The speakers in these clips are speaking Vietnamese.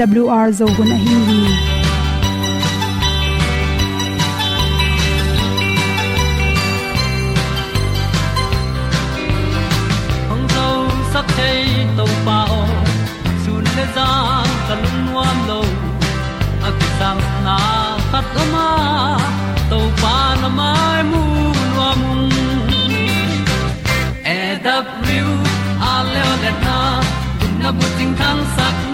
awr zo gun a hin hi hong zo sak chei to pa o sun le za ta lung nuam lo a ki sam na khat o ma to pa na mai mu nuam e da a leo o le na kun na bu tin kan sak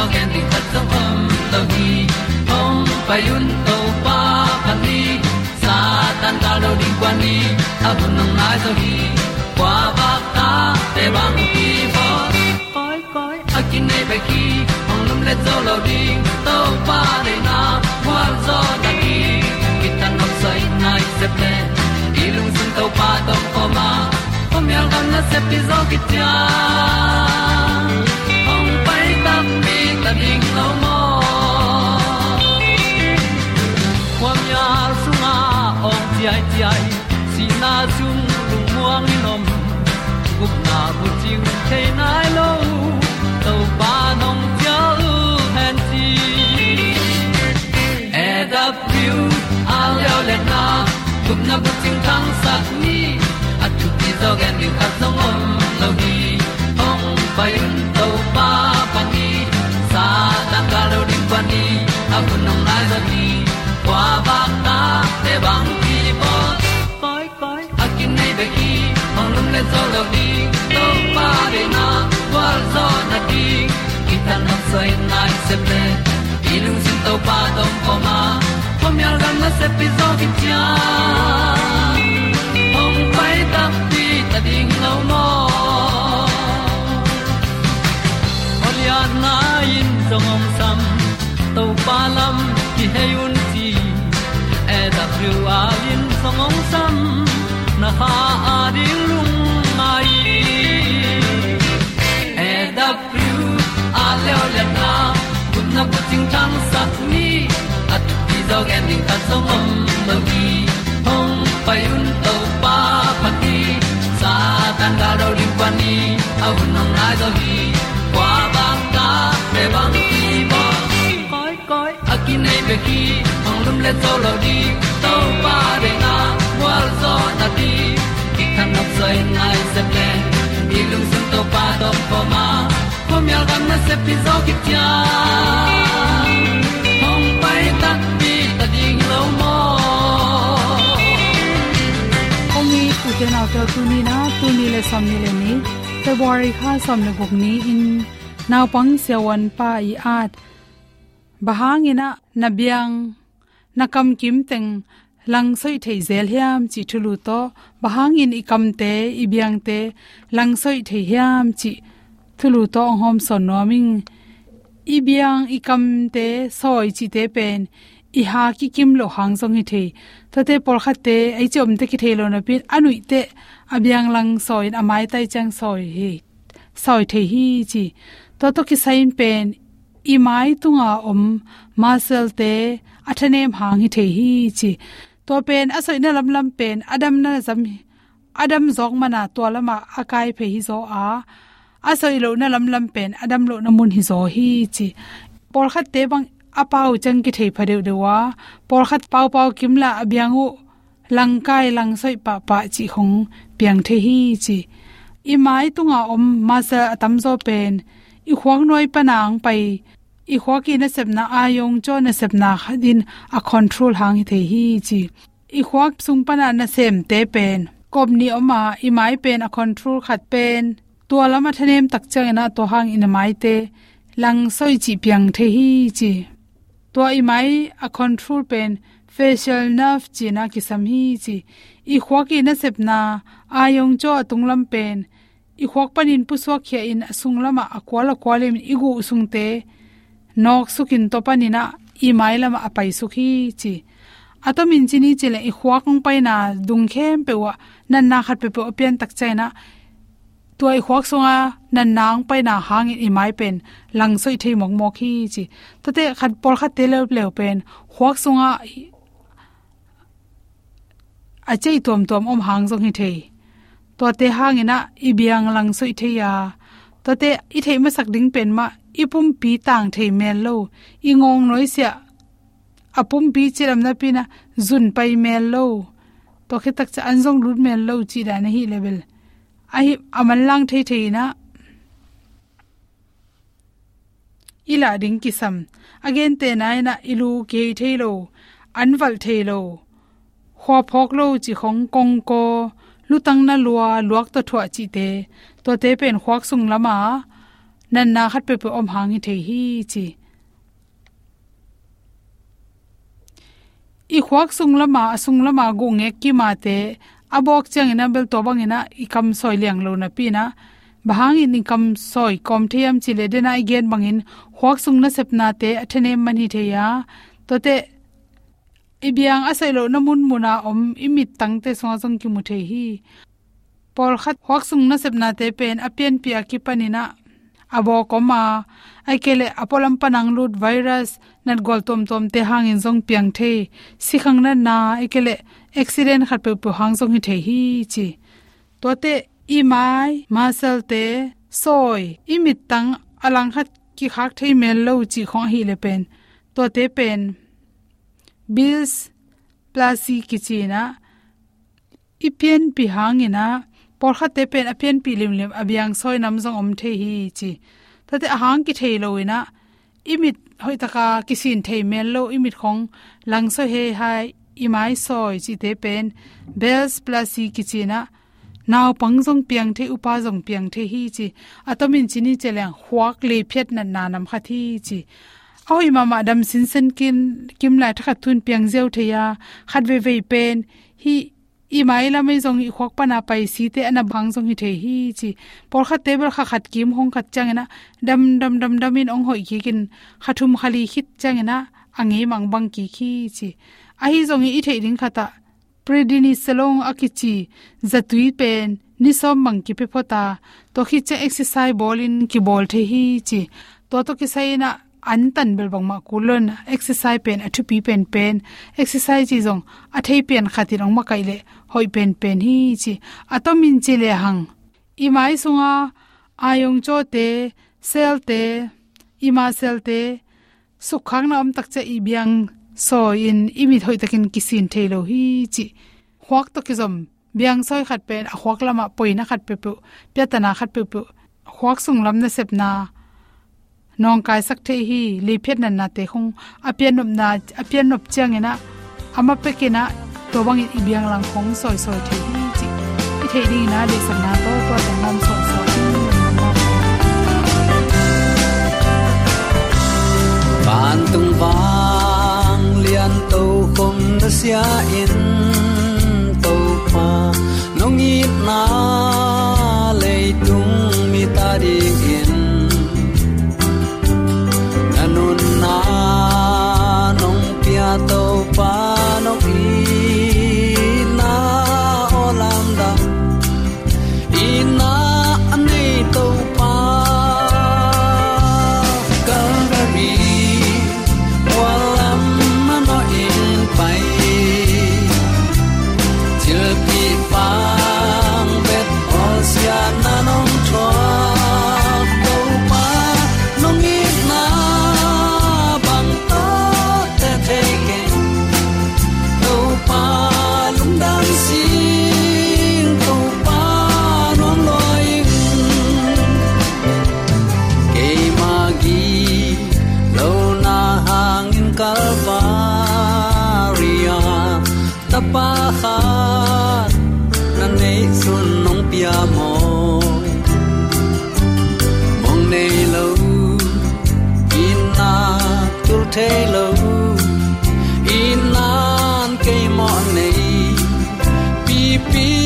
tu pi zo gen di khat zo om lo gi hong pai un to pa pa ni sa tan da lo ding kwan ni. A bu nang mai zo hi kwa ba ta te bang ki bo koi koi a kin nei pe ki hong lum le zo lo ding to pa de na kwa zo ta ki ki tan nok sai nai se ple i lung sun to pa tom ko ma. Pom yal gam na se pi zo ki tia ta ding lo mo kwam ya sunga ong ti ai ti ai si na zum lu muang ni nom gup na bu ting te nai lo to pa nong pia lu han ti e da piu a leo le na gup na bu ting tang sat ni. At tu ti dog and you have no om lo ni ong pai te bang ki bo koi koi a kin nei be ki ong lum le zo lo di to pa de na wa zo na di ki ta na sai nai se pe i lung sin to pa dong ko ma. Pom yal gam na se pi zo ki cha ong pai ta pi ta ding lo mo Olia na in zo ngom sam to pa lam ki hay un ti a in song ong sam na ha a di lung mai e da pru a le o le na kun na ko ting tang sat ni at ti dog ending ta song om lo gi hong pai un to pa pa ti sa tan ga do ri pa ni a un nong lai do gi kwa ba ta pe bang ki bo koi koi a ki nei pe ki le zo lo di to pa de na wa zo na di ki kan nok sai nai se ple ni lung sun to pa to po ma. Po mi al gam na se pi zo ki tia hom pai ta pi ta ding lo mo ong mi tu te na to tu ni na, tu ni le som ni le ni. February kha som le gok ni in naw pang se wan pa i at. Bahangina nabyang nakam kim teng, lang soi thei zel hiam chi thulu to, bahang in ikam te, ibyang te, lang soi thei hiam chi thulu to hom son noming ibyang ikam te, soi chi te pen i ha ki kim lo hang song hi thei to te por kha te, ai chom te ki thei lo na pin anui te, abyang lang soi amai tai chang soi hi, soi thei hi chi to to ki sain pen i mai tunga om masel te athanem hang hi the hi chi. To pen asoi na lam lam pen, adam na zam adam zong mana to lama akai phe hi zo a. Asoi lo na lam lam pen, adam lo na mun hi zo hi chi. Por khat te bang apau chang ki thei phadeu dewa por khat pau pau kimla abyangu langkai langsoi pa pa chi khong piang the hi chi. I mai tunga om ma sa atam zo pen. I khwang noi panang pai i khwa ki na sepna ayong cho na sepna khadin a control hang the hi chi. I khwa sung pana na sem te pen. Kom ni oma i mai pen a control khat pen. Tua lama thanem tak chang na to hang in mai te. Lang soi chi piang the hi chi. To i mai a control pen facial nerve chi na ki sam hi chi. I khwa ki na sepna ayong cho tunglam pen. I khwak panin pu so khia in asung lama akwala kwalem igu sungte nok sukin topanina i mailama apai sukhi chi atomin chini chile i khwa kong paina dung khem pewa nan na khat pe pe opian tak chaina tuai khwak songa nan nang paina hang i mai pen lang soi thei mok mok hi chi tate khat por khat te le le pen khwak songa a chei tom tom om hang jong hi thei to te im biang lang soi theya to te i thei ma sak ding pen ma ipum pi tang thei mel lo. Ingong noi sia apum pi chiram na pina zun pai mel lo. To khe tak cha anjong lut mel lo chi da na hi level. Ai aman lang thei thei na. Ila ding kisam. Again te na na ilu ke thei lo. Anwal thei lo. Khwa phok lo chi khong kong ko. Lutang na lua luak to thwa chi te. To te pen khwak sung lama nan na khat pe pe om hangi the hi chi. I khwak sung lama sung lama gu nge ki ma te, abok chang ina bel to bang ina, i kam soi liang lo na pi na. Bahang in kam soi, kom thiam chi le de na i gen bangin khwak sung na sep na te athene man hi the ya. To te ibiang asailo namun muna om imit tangte so jong ki mu the hi. Por khat khwak sung na sepna te pen apian pia ki panina abo koma. Aikele apolam panang lut virus, nat gol tom tom te hangin jong piang the. Sikhang na na aikele accident khat pe pu hang jong hi the hi chi. To te, i mai masal te, soi imit tang alang khat ki khak thei mel lo chi khong hi le pen. To te pen, bills plasi kichina ipian pi hangina por kha te pen apian pi lim lim abyang soi nam jong om the hi chi. Tate ahang ki thei loina imit hoi taka kisin thei mel lo, imit khong lang so he hai, imai soi chi te pen, bells plasi kichina naw pangjong piang the, upa jong piang the hi chi. Atomin chini chelang huak le phet na nanam khathi chi. Oi mama dam sin sen kin, kim lai tha thun piang zeu theya khat ve ve pen, hi i mai la mai zong i khok pana pai si te ana bang zong hi the hi chi. Por kha table kha khat kim hong khat chang na dam dam dam dam in ong hoi ki kin khathum khali khit chang na ange mang bang ki khi chi. A hi zong i thei ding khata. Predini selong akichi zatui pen ni som mang ki pe phota. To khi che exercise bolin ki ball the hi chi. To to ki sai na an tan bel bang ma kulon exercise pen athu pi pen pen exercise ji jong a thei pen khatir ong ma kai le hoi pen pen hi chi atomin chi le hang i mai sunga ayong cho te sel te ima sel te sukhang na am tak che i biang so in imi thoi takin kisin thailo hi chi huak to ki zom biang soi khat pen a huak lama poina khat pe pu pyatana khat pe pu huak sung lam na sep na nong kai sak the hi li phet nan na te khong apian nop na apian nop chang ena ama pe ke na to bang i biang lang khong soi soi the hi chi i the ding na le sam na to to ta nam so so ban tung vang lian to khom na sia in to pa nong i na me. Beep, beep.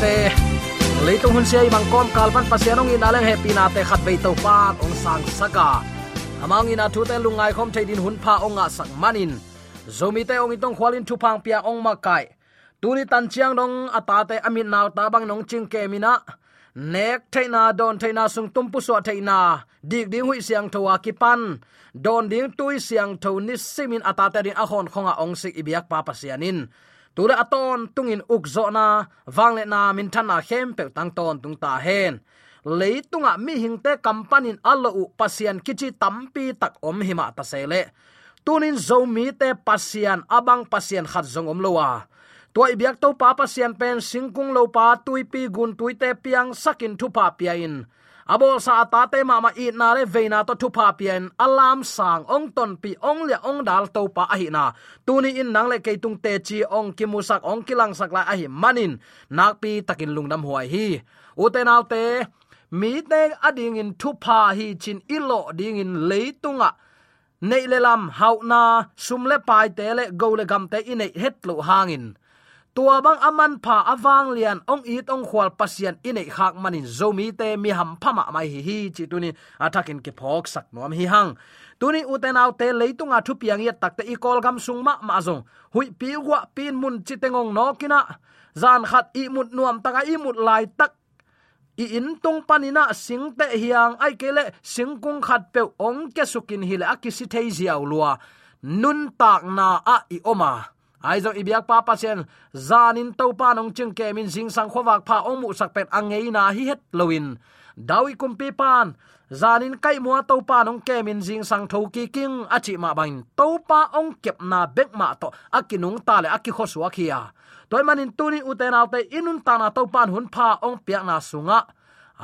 Te. Leitung hun sei mang kom kalvan pasianong in aleng happy na te khat ve to pa ong sang saka. Amang ina thu te lungai khom thein hun pha onga sak manin zomi te ong itong khwalin thu phang pia ong ma kai tuni tan chiang dong ata te amin naw ta bang nong ching ke mina nek thaina don thaina sung tum pu so thaina dik ding hui siang thowa ki pan. Don ding tui siang tho ni simin ata te din hon khonga ong sik ibiak pa pasianin tura aton tungin ukzo na wangle na, min thana hem pe tang ton tung ta hen. Leitunga mi hingte kampanin allo u pasian kichi tampi tak om hima ta sele tunin zomi te pasian abang pasian khat zong om lowa à. tua ibyak to pa pasian pen singkung lo pa tuipi gun tuite piang sakin thu pa Abol sa ta te ma ma i na le veina to thu pa pian. Alam sang ong ton pi ong le ong dal to pa a hi na. Tuni in nang le ke tung te chi ong ki musak ong kilang sak la a hi manin. Nak pi takin lung nam huai hi. U te mi te ading in thu pa hi chin ilo ding in leitunga. Nei le lam hau na sum le pai te le go le gam te in het lo hangin tua bang aman pha awang lian ong i tong khwal pasian inei khak manin zomi te mi ham phama mai hi hi chi tuni atakin ke phok sak nom hi hang. Tuni uten au te leitunga thu piang ya takte i kol gam sung ma ma zong. Hui pi wa pin mun chi tengong no kina. Zan khat i mut nuam taka i mut lai tak. I in tung panina sing te hiang ai kele sing kung khat pe ong ke sukin hile akisi thei ziaw lua. Nun tak na a i oma aizo ibyak pa pasien zanin to pa nong ching ke min jing sang khowak pha ong mu sak pet angei na hi het loin dawi kumpi pan zanin kai mua to pa nong ke min jing sang tho ki king achi ma bain. To pa ong kep na bek ma to akinung ta le akhi khosua khia. Toy manin tuni uten alte inun ta na to pan hun pha ong piak na sunga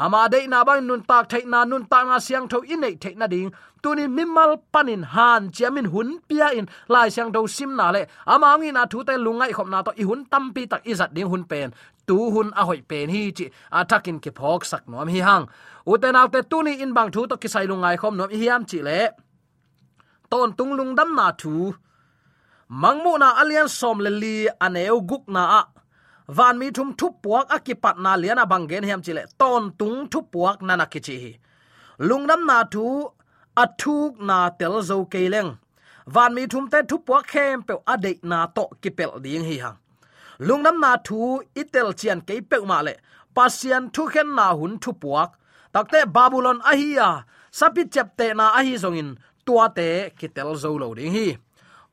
ama de na bang nun tak thai na nun ta na siang tho in nei thai na ding. Tuni mimal panin han, chiamin hun pia in, lai siang do sim na le. Ama ngi na thu te lungai khom na to, i hun tam pi tak izat ding hun pen. Tu hun a hoi pen hi chi atakin ke phok sak nom hi hang. Uten autte tuni in bang thu to kisai lungai khom nom hi am chi le. Ton tung lung dam na thu. Mangmu na alian som le li aneu guk na a van mi thum thu puak akipat na liana bangen hem chile. Ton tung thu puak nana kichi hi. Lungnam na thu athuk na tel zo keleng van mi thum te thu puak khem pe ade na to kipel ding hi ha. Lungnam na thu itel chian ke pe ma le. Pasian thu khen na hun thu puak. Takte babylon ahia sapit chapte na ahi zongin tuate kitel zo lo ding hi.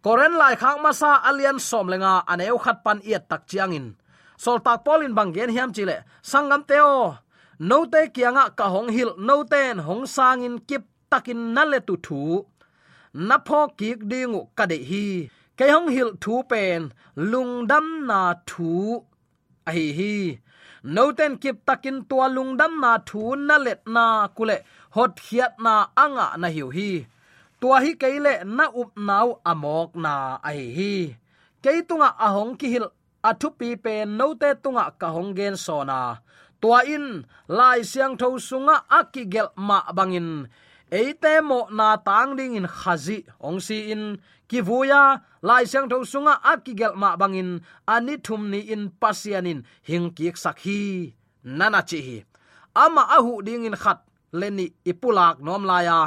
Koren lai khak masa alian som lenga aneu khat pan iat tak chiangin soltak polin bangen hiam chile. Sangam teo. No te kianga ka hong hil. No ten hong sangin kip takin nale tu thu. Na pho kik dingu ka de hi. Ke hong hil thu pen. Lungdam na thu. Ai hi. No ten kip takin tua lungdam na thu na let na kule. Hot hiat na anga na hiu hi. Tua hi keile na up nau amok na ai hi. Keitunga ahong ki hil athu pi pen no te tunga ka honggen sona. Tua in lai siang tho sunga akigel ma bangin. Eite mo na tang ding in khazi. Ong si in kivuya lai siang tho sunga akigel ma bangin. Ani thum ni in pasianin hing ki sakhi. Nana chi hi ama ahu ding in khat leni ipulak nom laya.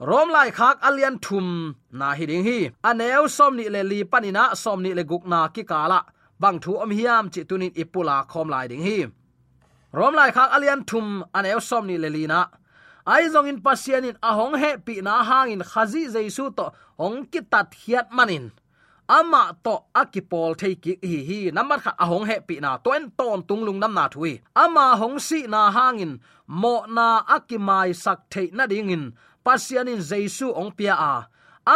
Rom lai khak alian thum na hi ding hi. Aneu som ni le li panina, som ni le gukna ki kala. Vâng, bang thu om hiam chi tunin ipula khom lai ding hi rom lai khak alian thum aneu som ni lelina ai zong in pasian in ahong he pi na hang in khazi jaisu to ong ki tat hiat manin ama to akipol thei hi hi namar kha ahong he pi na toin ton tunglung nam na thui ama hong si na hangin mo na akimai sak thei na dingin pasianin jaisu ong pia à. a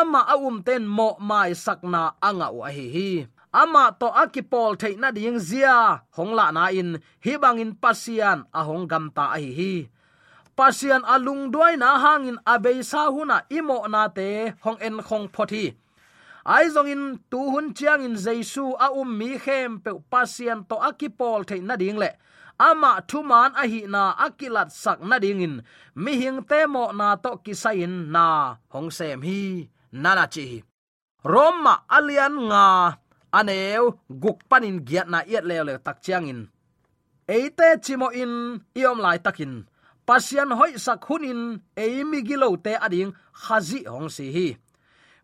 ama aum ten mo mai sakna anga wa hi hi ama to akipol thei na ding zia. Hongla na in. Hibangin pasian. A hong gam ta a hi pasian alung duai na hangin abeisa huna imo na te. Hong en khong phothi ai zong in tu hun chiang in jaisu a um mi khem pe pasian to akipol thei na ding le. Ama thuman a hi na akilat sak na ding in. Mi hing te mo na to kisain na. Hong sem hi. Nana chi roma alian nga aneu guk panin giat na yet le le tak chiang in. Eite chimo in iom lai takin pasian hoi sak hunin eimi gilo te ading khazi hong si hi.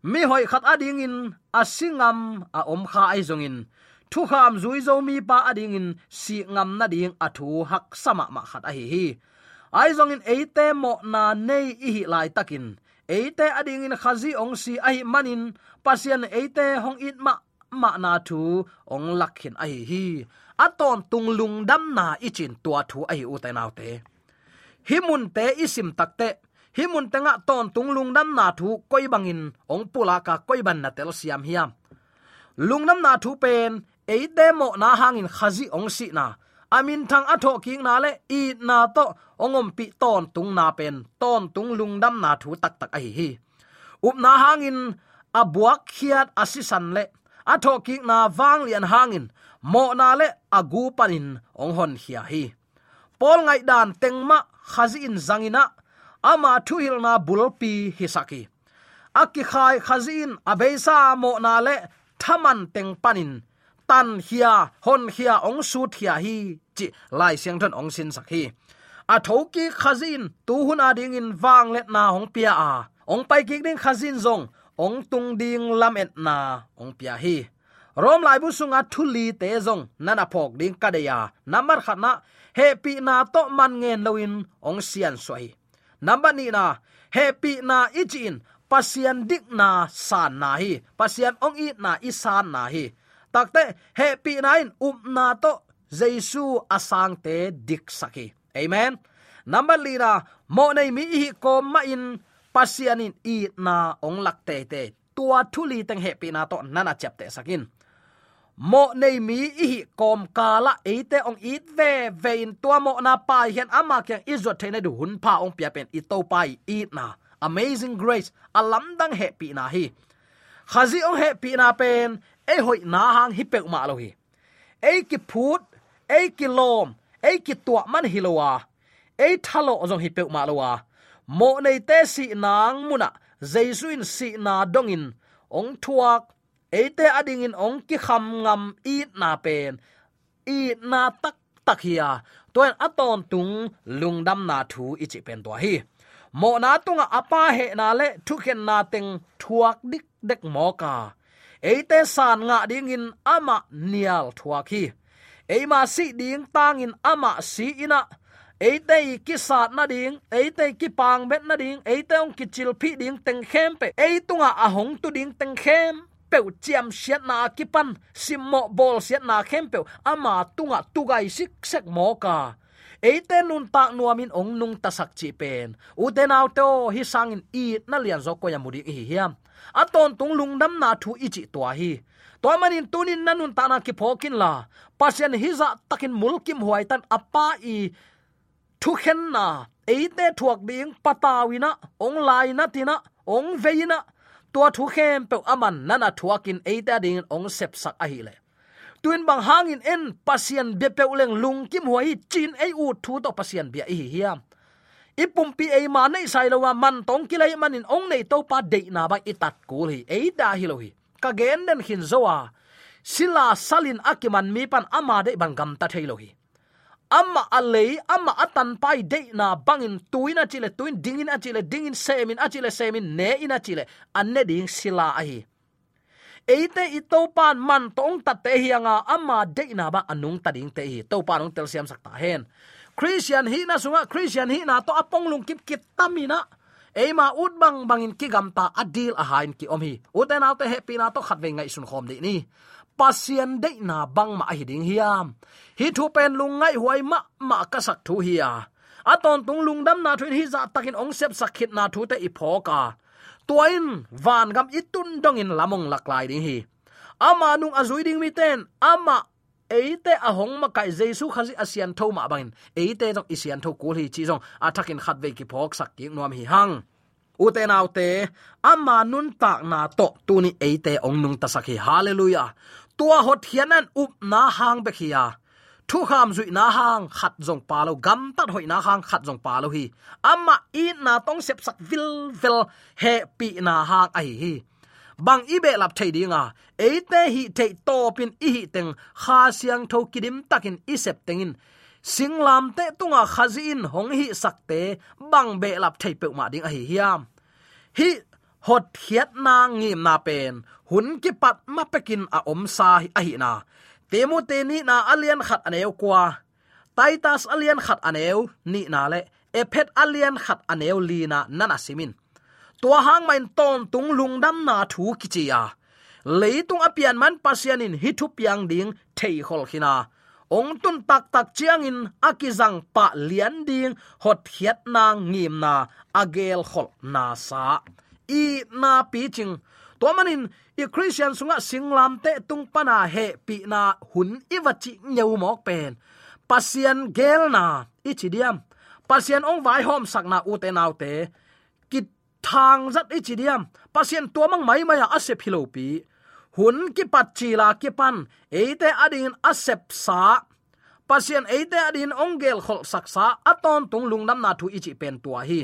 Mi hoi khat ading in asingam a om kha ai zong in. Thu kham zui zo mi pa ading in, si ngam na ding athu hak sama ma khat a hi hi. Ai zong in eite mo na nei i hi lai takin eite ading in khazi ong si ai manin pasian eite hong it ma ma na thu ong lakhin ai hi aton tung lung dam na ichin tua thu ai u tai nau te himun te isim takte himun tenga ton tung lung dam na thu koi bangin ong pula ka koi ban na tel siam hiam lungnam na thu pen ei demo na hangin khazi ong si na amin thang atho king na le i na to ongom pi ton tung na pen ton tung lung dam na thu tak tak ai hi. Up na hangin abuak khiat asisan le atho ki na wang lian hangin. Mo na le agu panin ong hon hia hi. Pol ngai dan tengma khazi in zangina. Ama thu hil na bulpi hisaki aki khai khazin abeisa mo na le thaman teng panin. Tan hia, hon hia ong su thia hi chi lai siang thon ong sin sakhi a thoki khazin tu hun a ding in wang let na hong pia a. Ong pai ki ding khazin zong ong tung ding lam et na, ong pia hi. Rom lai bu sunga thuli te zong, nana phok ding kadeya number khana happy na to man ngen loin ong sian soi. Number ni na happy na ichin pasian dik na san na hi. Pasian ong i na isan na hi. Takte happy in um na to jesu asang te dik saki amen. Number lina mo nei mi hi ko ma in pasianin i na ong lak te te. Tua thuli teng he pina to nana chap te sakin. Mo nei mi i kom kala eite ong it ve vein tua mo na pa hian ama kyang izot thene du hun pa ong pia pen i to pai i na. Amazing grace, alam dang happy na hi. Khazi ong happy na pen ei hoi na hang hi pe ma lo hi. Ei ki phut ei ki lom ei ki tua man hilowa ei thalo ong hi pe ma lo wa mo nei te si nang muna jaisuin si na dongin ong thuak eite ading in ong ki kham ngam i na pen i na tak tak hia toan aton tung lungdam na thu ichi pen to hi mo na tunga apa he na le thuken na teng thuak dik dek mo ka eite san nga ding in ama nial thuak hi eima si ding tangin ama si ina eite ki sat na ding eite ki pang bet na ding eite ong ki chil phi ding teng khem pe. Eitunga ahong à, à tu ding teng khem peu chiam siat na kipan simmo bol siat na khem pe. Ama tunga à, tugai sik sek mo ka eite nun tak nuamin ong nung tasak chi pen u te naw to hi sangin i na lian zo ko yamuri hi hiam. Aton tung lungdam na thu ichi to hi. To manin tunin nanun ta na ki phokin la pasien hiza takin mulkim huai tan apa i thu khen na eite thuak ding patawina ong lai na tina ong veina tua thu khem pe aman nana thuakin eita ding ong sep sak a hi le. Tuin bang hangin en, pasien be pe uleng lung kim huai chin ei u thu to pasien bia hi hiam ipum pi ei ma nei sai lo man tong kilai manin ong nei to pa de na ba itat kul hi ei da hi lo hi. Ka gen den hin zowa sila salin akiman mi pan ama de bang gam ta thei lo hi amma alei amma atan pai de na bangin tuina chile, tuin dingin a chile dingin semin a chile semin ne ina chile anne ding sila a hi eite ito pan man tong ta te hianga amma de na ba anung ta ding te hi. To pan ong tel siam sakta hen. Christian hi na sunga, christian hi na to apong lung kip kit tamina. Eima ut bang bangin ki gamta adil a hain ki om hi. Uten autte happy na to khat ve ngai sun khom de ni pasien de na bang ma hi ding hiam hi thu pen lung ngai huai ma ma ka sak thu hi a aton tung lung dam na dạ thu hi za takin ong sep sakhit na thu te i phoka tuain van gam itun dong in lamong laklai ding hi ama nung azui ding mi ten ama eite ahong ma kai jesu khazi asian tho ma bangin eite jong isian tho kul hi chi jong athakin khat ve ki phok sak ki nuam hi hang ute naute amma nun tak na to tuni eite ong nung ta sakhi hallelujah tua hot hianan up na hang be khia. Thu kham zui na hang khat jong pa lo, gam tat hoi na hang khat jong pa lo hi. Amma i na tong sep sak vil vil he pi na hang ai hi bang ibe lap thei dinga eite hi thei to pin i hi teng, kha siang tho kidim takin i sep tengin. Singlam te tunga khazin hong hi sakte bang be lap thei pe ma ding a hi hiam. Hi hot hiat na ngim na pen. Hun ki pat ma pekin a om sa a hi na. Temu te ni na alian khat aneu kwa. Taitas alian khat aneu ni na le. Ephet alian khat aneu li na nana simin. Tua hang main ton tung lung dam na thu ki chi ya. Leitung apian man pasianin hi thu piang ding thei hol khina ong tun tak tak chiang in akizang pa lian ding. Hot hiat na ngim na agel khol na sa i na pi ching. To manin i christian sunga singlam te tung pana he pi na hun i wachi nyau mok pen. Pasian gel na ichidiam pasian ong vai hom sakna u te nau te. Ki thang zat ichidiam pasian to mang mai maya ase philo pi. Hun ki pat chila ki pan eite adin asep sa. Pasian eite adin ongel khol saksa aton tung lungnam na thu ichi pen tua hi.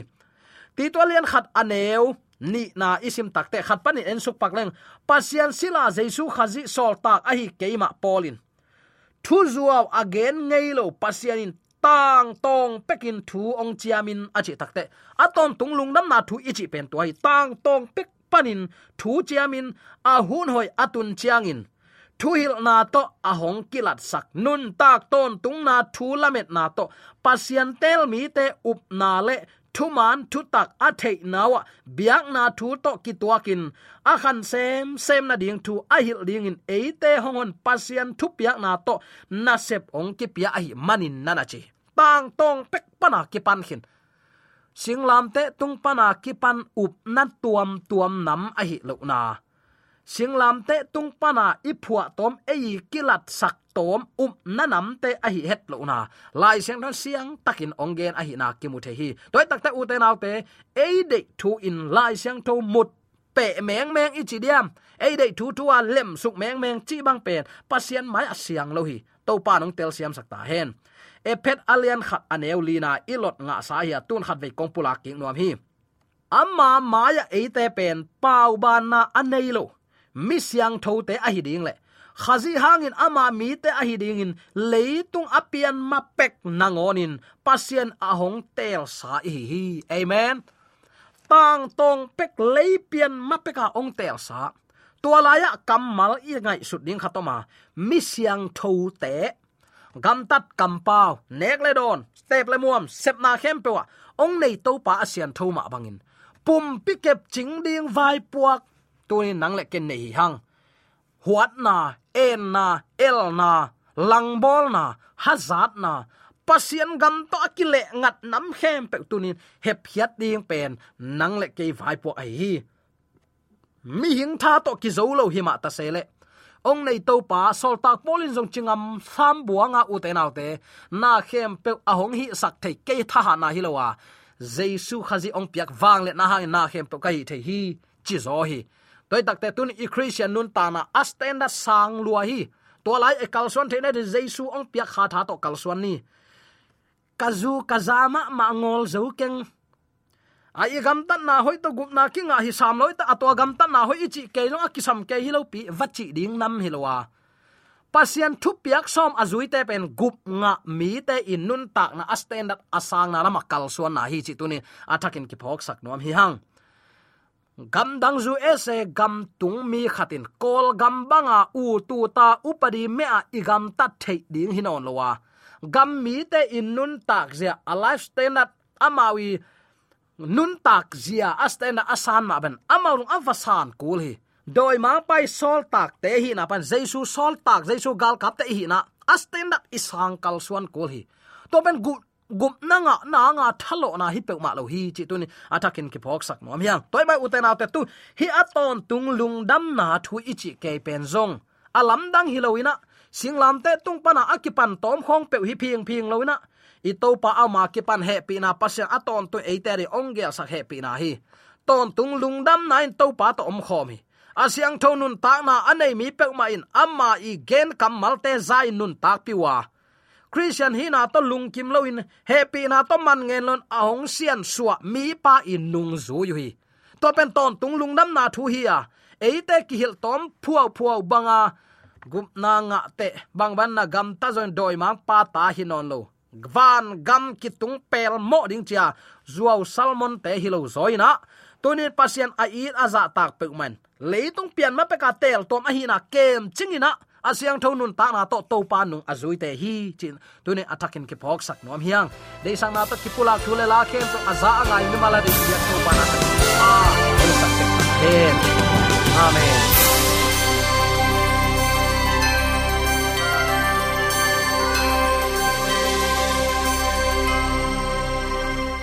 Ti to lian khat aneu ni na isim takte khat pani en suk pakleng pasian sila jesu khazi sol tak ahi keima polin thu zuaw again pasian in tang tong pekin thu ong chiamin achi takte aton tunglung nam na thu ichi pen to hi tang tong pek panin thu chiamin a hun hoi atun chiangin. Thu hil na to a hong kilat sak. Nun tak ton tung na thu lamet na to. Pasian tel mi te up na le thu man thu tak a thei nawa, biak na thu to ki tuakin a khan sem sem na ding thu, a hil ding in eite hongon pasian thu piak na to, na sep ong ki pia hi manin nana chi. Tang tong pek pana ki pan khin. Singlam te tung pana ki pan up na tuam tuam nam a hi lo na. Singlam te tung pana i phua tom ei kilat sak tom um nanam te a hi het lo na. Lai siang dan siang takin ongen a hi na ki mu the hi. Toy tak ta u te nau te e de thu in lai siang tho mut pe meng meng i chi diam. E de thu thu a lem suk meng meng chi bang pen. Pasien mai a siang lo hi. To pa nong tel siam sakta hen. E pet alian khat aneu lina ilot nga sa hi tun khat ve kong pula ki nuam hi. Amma maya eite pen, pau ban na anei lo. Mi siang tho te a hi ding le khazi hangin ama mi te a hi in leitung apian mapek nangonin, pasien ahong tel sa hi hi. Amen. Tang tong pek leipian mapeka ong tel sa. Tua kammal i ngai sut ding khatoma. Mi siang tho te. Gam tat kam pau nek le don. Step le muam. Sep na khem pe wa. Ong nei to pa asian tho ma bangin. Pum pikep ching ding vai puak. Tuin nang le ken nei hang. Huat na en na el na langbol na hazat na pasien gam to akile ngat nam khem pe tunin hep hiat ding pen nang le ke vai po ai hi. Mi hing tha to ki zo lo hi ma ta se le ong nei to pa sol tak polin jong chingam sam buanga u te nau te na khem pe ahong hi sak thei ke tha ha na hi lo wa à. jesu khazi ong piak wang le na ha na khem pe kai thei hi. Chi zo hi toy takte tun i christian nun ta na astenda sang lua hi to lai e kalson the na de jesu ong piak kha tha to kalson ni kazu kazama ma ngol zo keng ai gam tan na hoi to gup na ki nga hi sam loi ta atwa gam tan na hoi ichi ke lo akisam ke hi lo pi vachi ding nam hilowa pasian thu piak som azui te pen gup nga mi te in nun tak na astendat asang na lama kal suan na hi chi tuni atakin ki phok sak nom hi hang gam dang zu ese, gam tung mi khatin kol, gam banga u tu ta upadi me a igam ta thei ding hinon lowa. Gam mi te in nun tak zia a life standard amawi, nun tak zia astena asan ma ben amaung avasan kul hi. Doi ma pai sol tak te hi na pan jesu sol tak jesu gal kap te hi na astena isang kal suan kul hi. To ben gu gup na nga na nga thalo na hi pe ma lo hi chi tu ni atakin ki phok sak nom yang toy bai uten autte tu hi aton tung lung dam na thu ichi ke pen zong alam dang hi loina singlam te tung pana akipan tom khong pe hi phiang phiang loina i to pa ama ki pan he pi na pasya aton tu e teri ongge sak he pi na hi. Ton tung lung dam nine to pa to om khom hi asyang thonun ta na anei mi pe ma in. Amma i gen kam malte zai nun tak piwa christian hi na to lung kim lo in, happy na to man ngen lon ahong sian suwa mi pa in nung zu yu hi. To pen ton tung lung nam na thu hi a. Eite ki hil tom phuaw phuaw banga, gup na nga te, bang ban na gam ta zon doi mang pa ta hi non lo. Van gam ki tung pel mo ding chia zuaw salmon te hilo zoina tunin pasien a in aza tak pe man leitung pian ma pe ka tel tom a hina kem chingina asyang thonun ta na to to pa nung azui te hi, chin tunin attacking ke phok sak nom hiang. De sang na to ki pula thule la kem to aza angai ni mala de ya to pa na. Ah, A amen.